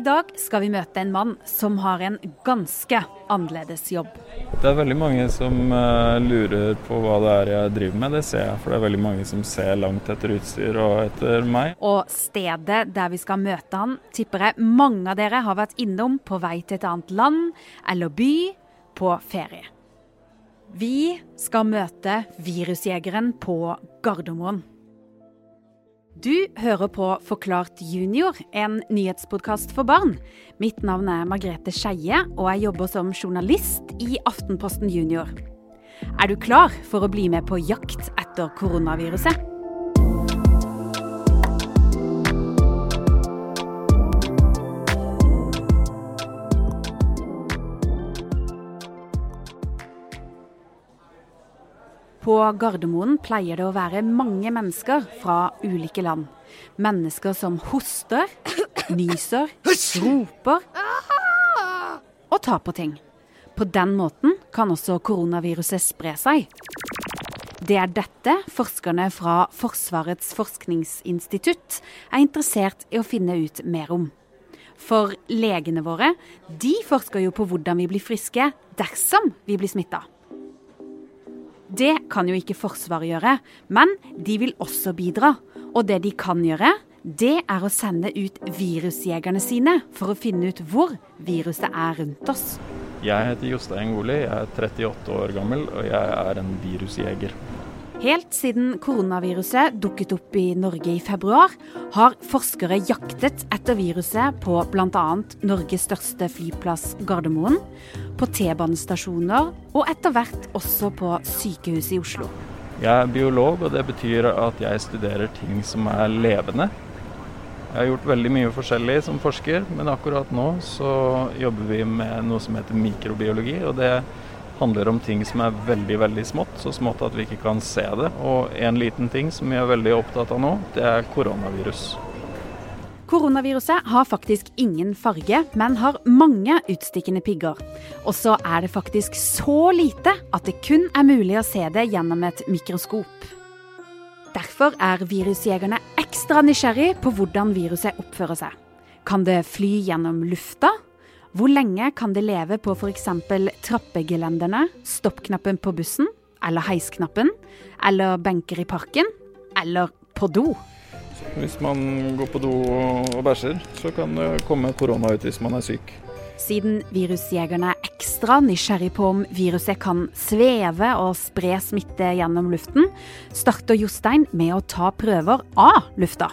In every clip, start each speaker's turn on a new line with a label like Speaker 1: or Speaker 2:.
Speaker 1: I dag skal vi møte en mann som har en ganske annerledes jobb.
Speaker 2: Det er veldig mange som uh, lurer på hva det er jeg driver med. Det ser jeg, for det er veldig mange som ser langt etter utstyr og etter meg.
Speaker 1: Og stedet der vi skal møte han, tipper jeg mange av dere har vært innom på vei til et annet land eller by på ferie. Vi skal møte virusjegeren på Gardermoen. Du hører på Forklart junior, en nyhetspodkast for barn. Mitt navn er Margrethe Skeie, og jeg jobber som journalist i Aftenposten Junior. Er du klar for å bli med på jakt etter koronaviruset? På Gardermoen pleier det å være mange mennesker fra ulike land. Mennesker som hoster, nyser, roper og tar på ting. På den måten kan også koronaviruset spre seg. Det er dette forskerne fra Forsvarets forskningsinstitutt er interessert i å finne ut mer om. For legene våre de forsker jo på hvordan vi blir friske dersom vi blir smitta. Det kan jo ikke Forsvaret gjøre, men de vil også bidra. Og det de kan gjøre, det er å sende ut virusjegerne sine for å finne ut hvor viruset er rundt oss.
Speaker 2: Jeg heter Jostein Goli, jeg er 38 år gammel og jeg er en virusjeger.
Speaker 1: Helt siden koronaviruset dukket opp i Norge i februar, har forskere jaktet etter viruset på bl.a. Norges største flyplass Gardermoen, på T-banestasjoner og etter hvert også på sykehuset i Oslo.
Speaker 2: Jeg er biolog, og det betyr at jeg studerer ting som er levende. Jeg har gjort veldig mye forskjellig som forsker, men akkurat nå så jobber vi med noe som heter mikrobiologi. og det handler om ting som er veldig veldig smått, så smått at vi ikke kan se det. Og en liten ting som vi er veldig opptatt av nå, det er koronavirus.
Speaker 1: Koronaviruset har faktisk ingen farge, men har mange utstikkende pigger. Og så er det faktisk så lite at det kun er mulig å se det gjennom et mikroskop. Derfor er virusjegerne ekstra nysgjerrig på hvordan viruset oppfører seg. Kan det fly gjennom lufta? Hvor lenge kan det leve på f.eks. trappegelenderne, stoppknappen på bussen, eller heisknappen, eller benker i parken, eller på do?
Speaker 2: Hvis man går på do og bæsjer, så kan det komme korona ut hvis man er syk.
Speaker 1: Siden virusjegerne er ekstra nysgjerrig på om viruset kan sveve og spre smitte gjennom luften, starter Jostein med å ta prøver av lufta.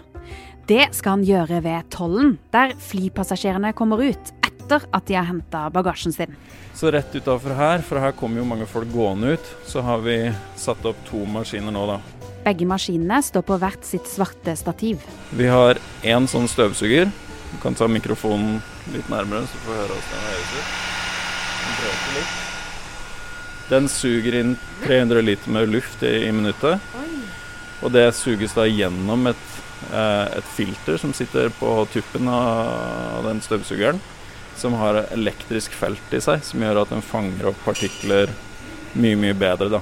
Speaker 1: Det skal han gjøre ved tollen, der flypassasjerene kommer ut etter at de har henta bagasjen sin.
Speaker 2: Så rett utafor her, for her kommer jo mange folk gående ut, så har vi satt opp to maskiner nå, da.
Speaker 1: Begge maskinene står på hvert sitt svarte stativ.
Speaker 2: Vi har én sånn støvsuger. Du kan ta mikrofonen litt nærmere, så du får høre hvordan den høres ut. Den, suger inn 300 liter med luft i, i minuttet. Og det suges da gjennom et, eh, et filter som sitter på tuppen av den støvsugeren som har elektrisk felt i seg, som gjør at den fanger opp partikler mye, mye bedre. da.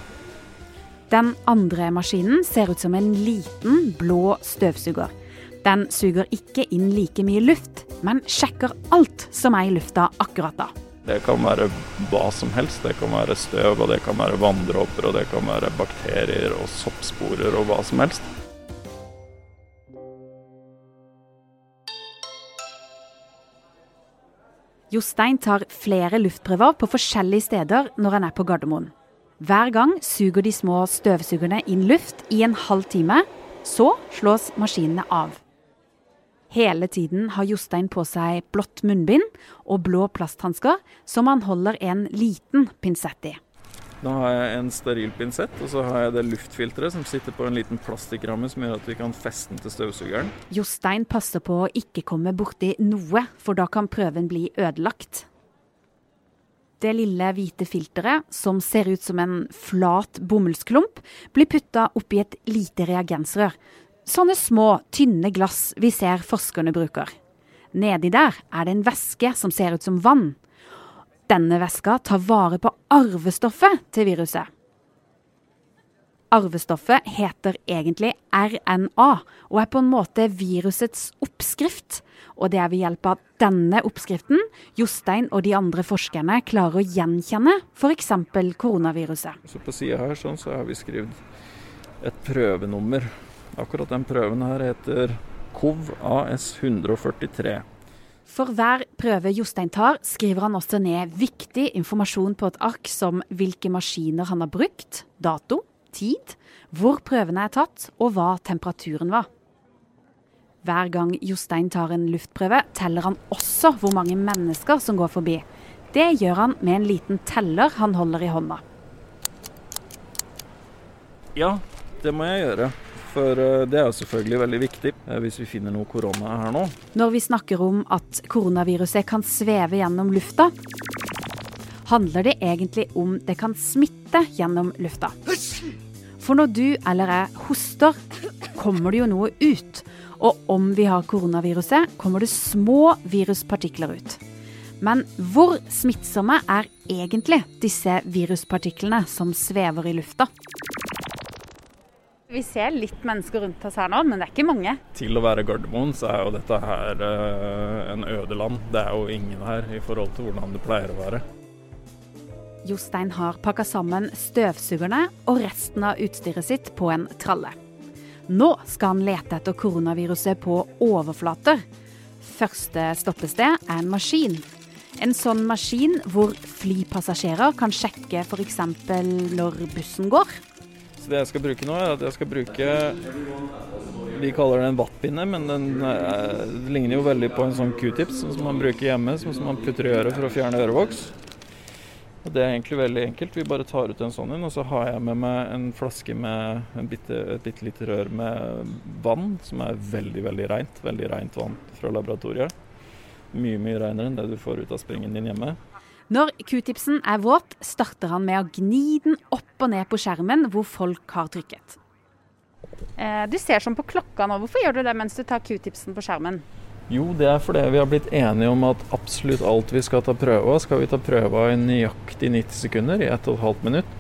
Speaker 1: Den andre maskinen ser ut som en liten, blå støvsuger. Den suger ikke inn like mye luft, men sjekker alt som er i lufta akkurat da.
Speaker 2: Det kan være hva som helst. Det kan være støv, og det kan være vanndråper, og det kan være bakterier og soppsporer og hva som helst.
Speaker 1: Jostein tar flere luftprøver på forskjellige steder når han er på Gardermoen. Hver gang suger de små støvsugerne inn luft i en halv time. Så slås maskinene av. Hele tiden har Jostein på seg blått munnbind og blå plasthansker som han holder en liten pinsett i.
Speaker 2: Nå har jeg en steril pinsett, og så har jeg det luftfilteret som sitter på en liten plastikkramme som gjør at vi kan feste den til støvsugeren.
Speaker 1: Jostein passer på å ikke komme borti noe, for da kan prøven bli ødelagt. Det lille hvite filteret, som ser ut som en flat bomullsklump, blir putta oppi et lite reagensrør. Sånne små, tynne glass vi ser forskerne bruker. Nedi der er det en væske som ser ut som vann. Denne væska tar vare på arvestoffet til viruset. Arvestoffet heter egentlig RNA, og er på en måte virusets oppskrift. Og det er ved hjelp av denne oppskriften Jostein og de andre forskerne klarer å gjenkjenne f.eks. koronaviruset.
Speaker 2: Så På sida her sånn, så har vi skrevet et prøvenummer. Akkurat den prøven her heter KOV AS 143.
Speaker 1: For hver prøve Jostein tar, skriver han også ned viktig informasjon på et ark som hvilke maskiner han har brukt, dato, tid, hvor prøvene er tatt og hva temperaturen var. Hver gang Jostein tar en luftprøve, teller han også hvor mange mennesker som går forbi. Det gjør han med en liten teller han holder i hånda.
Speaker 2: Ja, det må jeg gjøre. For eh, det er jo selvfølgelig veldig viktig eh, hvis vi finner noe korona her nå.
Speaker 1: Når vi snakker om at koronaviruset kan sveve gjennom lufta, handler det egentlig om det kan smitte gjennom lufta. For når du eller jeg hoster, kommer det jo noe ut. Og om vi har koronaviruset, kommer det små viruspartikler ut. Men hvor smittsomme er egentlig disse viruspartiklene som svever i lufta? Vi ser litt mennesker rundt oss her nå, men det er ikke mange.
Speaker 2: Til å være Gardermoen så er jo dette her eh, en øde land. Det er jo ingen her i forhold til hvordan det pleier å være.
Speaker 1: Jostein har pakka sammen støvsugerne og resten av utstyret sitt på en tralle. Nå skal han lete etter koronaviruset på overflater. Første stoppested er en maskin. En sånn maskin hvor flypassasjerer kan sjekke f.eks. når bussen går.
Speaker 2: Så det jeg skal bruke nå, er at jeg skal bruke Vi kaller det en vattpinne, men den er, ligner jo veldig på en sånn q-tips som man bruker hjemme, som man putter i øret for å fjerne ørevoks. Og Det er egentlig veldig enkelt. Vi bare tar ut en sånn en, og så har jeg med meg en flaske med en bitte, et bitte lite rør med vann, som er veldig, veldig rent. Veldig rent vann fra laboratoriet. Mye, mye renere enn det du får ut av springen din hjemme.
Speaker 1: Når q-tipsen er våt, starter han med å gni den opp og ned på skjermen hvor folk har trykket. Eh, du ser sånn på klokka nå. Hvorfor gjør du det mens du tar q-tipsen på skjermen?
Speaker 2: Jo, det er fordi vi har blitt enige om at absolutt alt vi skal ta prøve av, skal vi ta prøve av i nøyaktig 90 sekunder, i 1 12 minutt.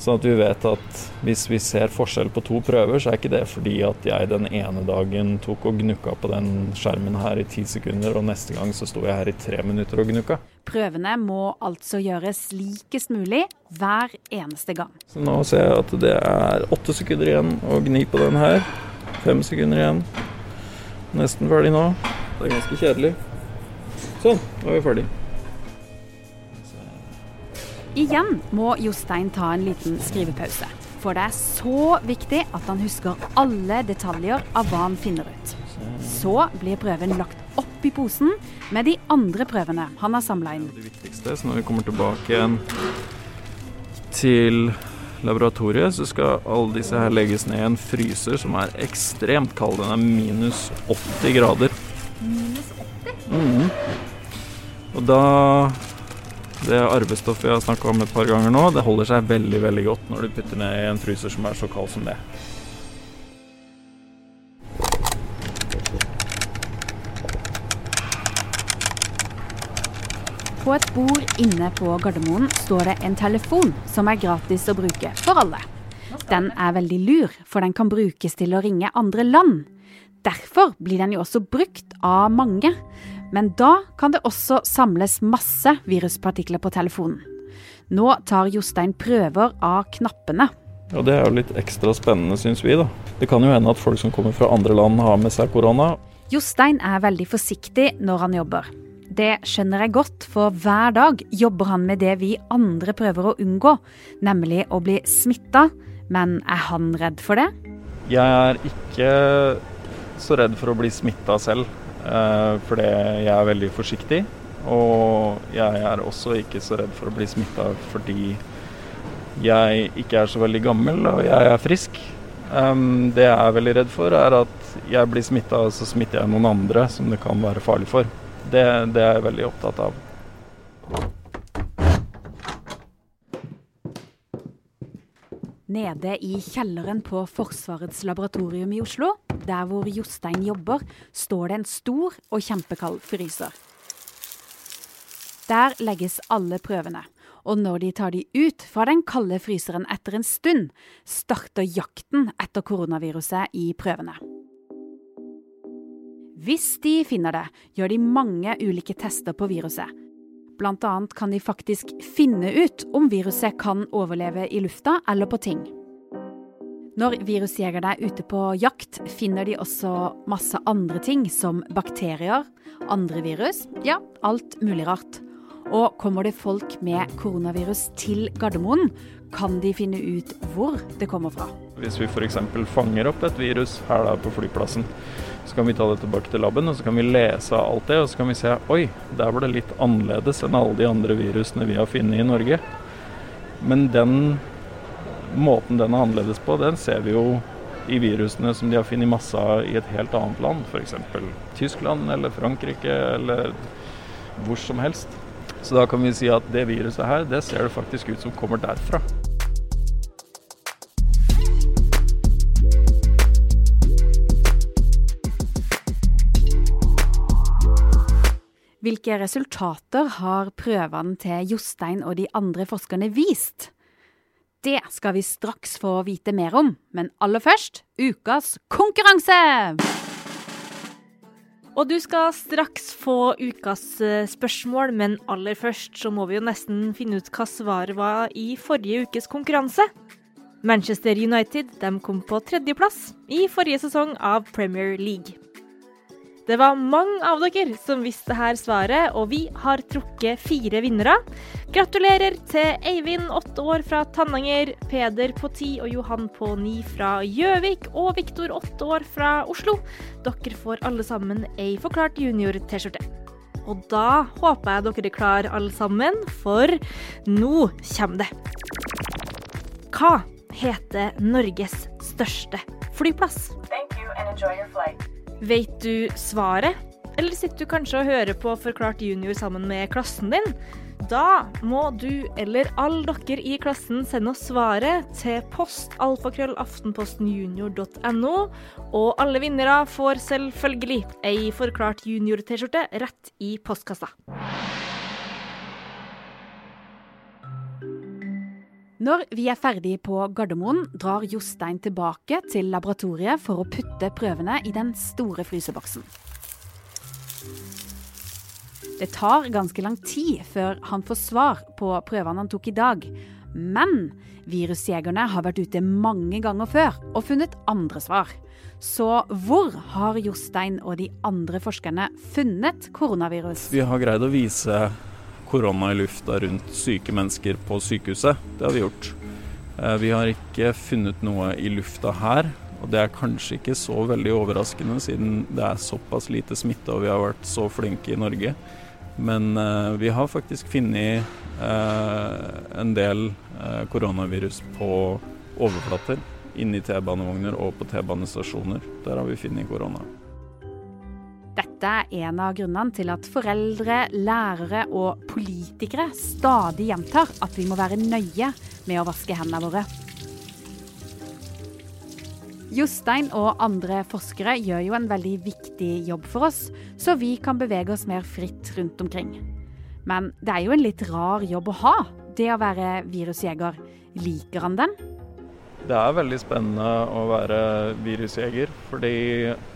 Speaker 2: Sånn at vi vet at hvis vi ser forskjell på to prøver, så er ikke det fordi at jeg den ene dagen tok og gnukka på den skjermen her i ti sekunder, og neste gang så sto jeg her i tre minutter og gnukka.
Speaker 1: Prøvene må altså gjøres likest mulig hver eneste gang.
Speaker 2: Så nå ser jeg at det er åtte sekunder igjen å gni på den her. Fem sekunder igjen. Nesten ferdig nå. Det er ganske kjedelig. Sånn, nå er vi ferdig.
Speaker 1: Igjen må Jostein ta en liten skrivepause. For det er så viktig at han husker alle detaljer av hva han finner ut. Så blir prøven lagt opp i posen med de andre prøvene han har samla inn.
Speaker 2: Det viktigste, så når vi kommer tilbake igjen til laboratoriet, så skal alle disse her legges ned i en fryser som er ekstremt kald. Den er minus 80 grader.
Speaker 1: Minus 80?
Speaker 2: Mm. Og da det arvestoffet jeg har snakka om et par ganger nå, det holder seg veldig veldig godt når du putter ned i en fryser som er så kald som det.
Speaker 1: På et bord inne på Gardermoen står det en telefon som er gratis å bruke for alle. Den er veldig lur, for den kan brukes til å ringe andre land. Derfor blir den jo også brukt av mange. Men da kan det også samles masse viruspartikler på telefonen. Nå tar Jostein prøver av knappene.
Speaker 2: Og Det er jo litt ekstra spennende, syns vi. da. Det kan jo hende at folk som kommer fra andre land har med seg korona.
Speaker 1: Jostein er veldig forsiktig når han jobber. Det skjønner jeg godt, for hver dag jobber han med det vi andre prøver å unngå, nemlig å bli smitta. Men er han redd for det?
Speaker 2: Jeg er ikke så redd for å bli smitta selv. Eh, fordi jeg er veldig forsiktig. Og jeg er også ikke så redd for å bli smitta fordi jeg ikke er så veldig gammel og jeg er frisk. det jeg er veldig redd for, er at jeg blir smitta og så smitter jeg noen andre som det kan være farlig for. Det, det er jeg veldig opptatt av.
Speaker 1: Nede i kjelleren på Forsvarets laboratorium i Oslo, der hvor Jostein jobber, står det en stor og kjempekald fryser. Der legges alle prøvene, og når de tar de ut fra den kalde fryseren etter en stund, starter jakten etter koronaviruset i prøvene. Hvis de finner det, gjør de mange ulike tester på viruset. Blant annet kan de faktisk finne ut om viruset kan overleve i lufta eller på ting. Når virusjegerne er ute på jakt, finner de også masse andre ting, som bakterier, andre virus, ja, alt mulig rart. Og kommer det folk med koronavirus til Gardermoen, kan de finne ut hvor det kommer fra.
Speaker 2: Hvis vi f.eks. fanger opp et virus her da på flyplassen, så kan vi ta det tilbake til laben og så kan vi lese alt det, og så kan vi se oi, der var det litt annerledes enn alle de andre virusene vi har funnet i Norge. Men den måten den er annerledes på, den ser vi jo i virusene som de har funnet masse av i et helt annet land, f.eks. Tyskland eller Frankrike eller hvor som helst. Så da kan vi si at det viruset her, det ser det faktisk ut som kommer derfra.
Speaker 1: Hvilke resultater har prøvene til Jostein og de andre forskerne vist? Det skal vi straks få vite mer om, men aller først ukas konkurranse!
Speaker 3: Og du skal straks få ukas eh, spørsmål, men aller først så må vi jo nesten finne ut hva svaret var i forrige ukes konkurranse. Manchester United kom på tredjeplass i forrige sesong av Premier League. Det var mange av dere som visste her svaret, og vi har trukket fire vinnere. Gratulerer til Eivind, åtte år fra Tananger, Peder på ti og Johan på ni fra Gjøvik, og Viktor, åtte år fra Oslo. Dere får alle sammen ei Forklart junior-T-skjorte. Og da håper jeg dere er klar alle sammen, for nå kommer det. Hva heter Norges største flyplass?
Speaker 4: Thank you and enjoy your flight.
Speaker 3: Vet du svaret? Eller sitter du kanskje og hører på Forklart junior sammen med klassen din? Da må du eller alle dere i klassen sende oss svaret til postalfakrøllaftenpostenjunior.no. Og alle vinnere får selvfølgelig ei Forklart junior-T-skjorte rett i postkassa.
Speaker 1: Når vi er ferdig på Gardermoen, drar Jostein tilbake til laboratoriet for å putte prøvene i den store fryseboksen. Det tar ganske lang tid før han får svar på prøvene han tok i dag. Men virusjegerne har vært ute mange ganger før og funnet andre svar. Så hvor har Jostein og de andre forskerne funnet koronavirus?
Speaker 2: Vi har greid å vise korona i lufta rundt syke mennesker på sykehuset. Det har vi gjort. Eh, vi har ikke funnet noe i lufta her, og det er kanskje ikke så veldig overraskende siden det er såpass lite smitte og vi har vært så flinke i Norge. Men uh, vi har faktisk funnet uh, en del koronavirus på overflater. Inni T-banevogner og på T-banestasjoner. Der har vi funnet korona.
Speaker 1: Dette er en av grunnene til at foreldre, lærere og politikere stadig gjentar at vi må være nøye med å vaske hendene våre. Jostein og andre forskere gjør jo en veldig viktig jobb for oss, så vi kan bevege oss mer fritt rundt omkring. Men det er jo en litt rar jobb å ha, det å være virusjeger. Liker han den?
Speaker 2: Det er veldig spennende å være virusjeger, fordi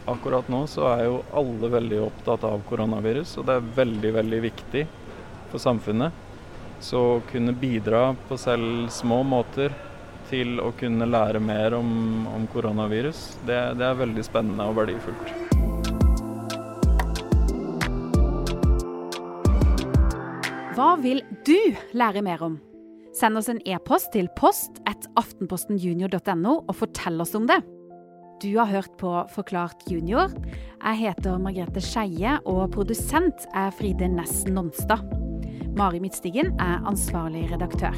Speaker 2: akkurat nå så er jo alle veldig opptatt av koronavirus, og det er veldig, veldig viktig for samfunnet. Så å kunne bidra på selv små måter til å kunne lære mer om, om koronavirus, det, det er veldig spennende og verdifullt.
Speaker 1: Hva vil du lære mer om? Send oss en e-post til post at aftenpostenjunior.no og fortell oss om det. Du har hørt på Forklart junior. Jeg heter Margrethe Skeie, og produsent er Fride Næss Nonstad. Mari Midtstigen er ansvarlig redaktør.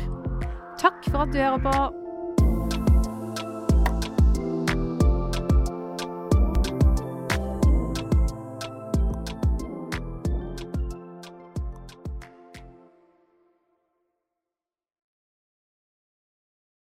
Speaker 1: Takk for at du hører på.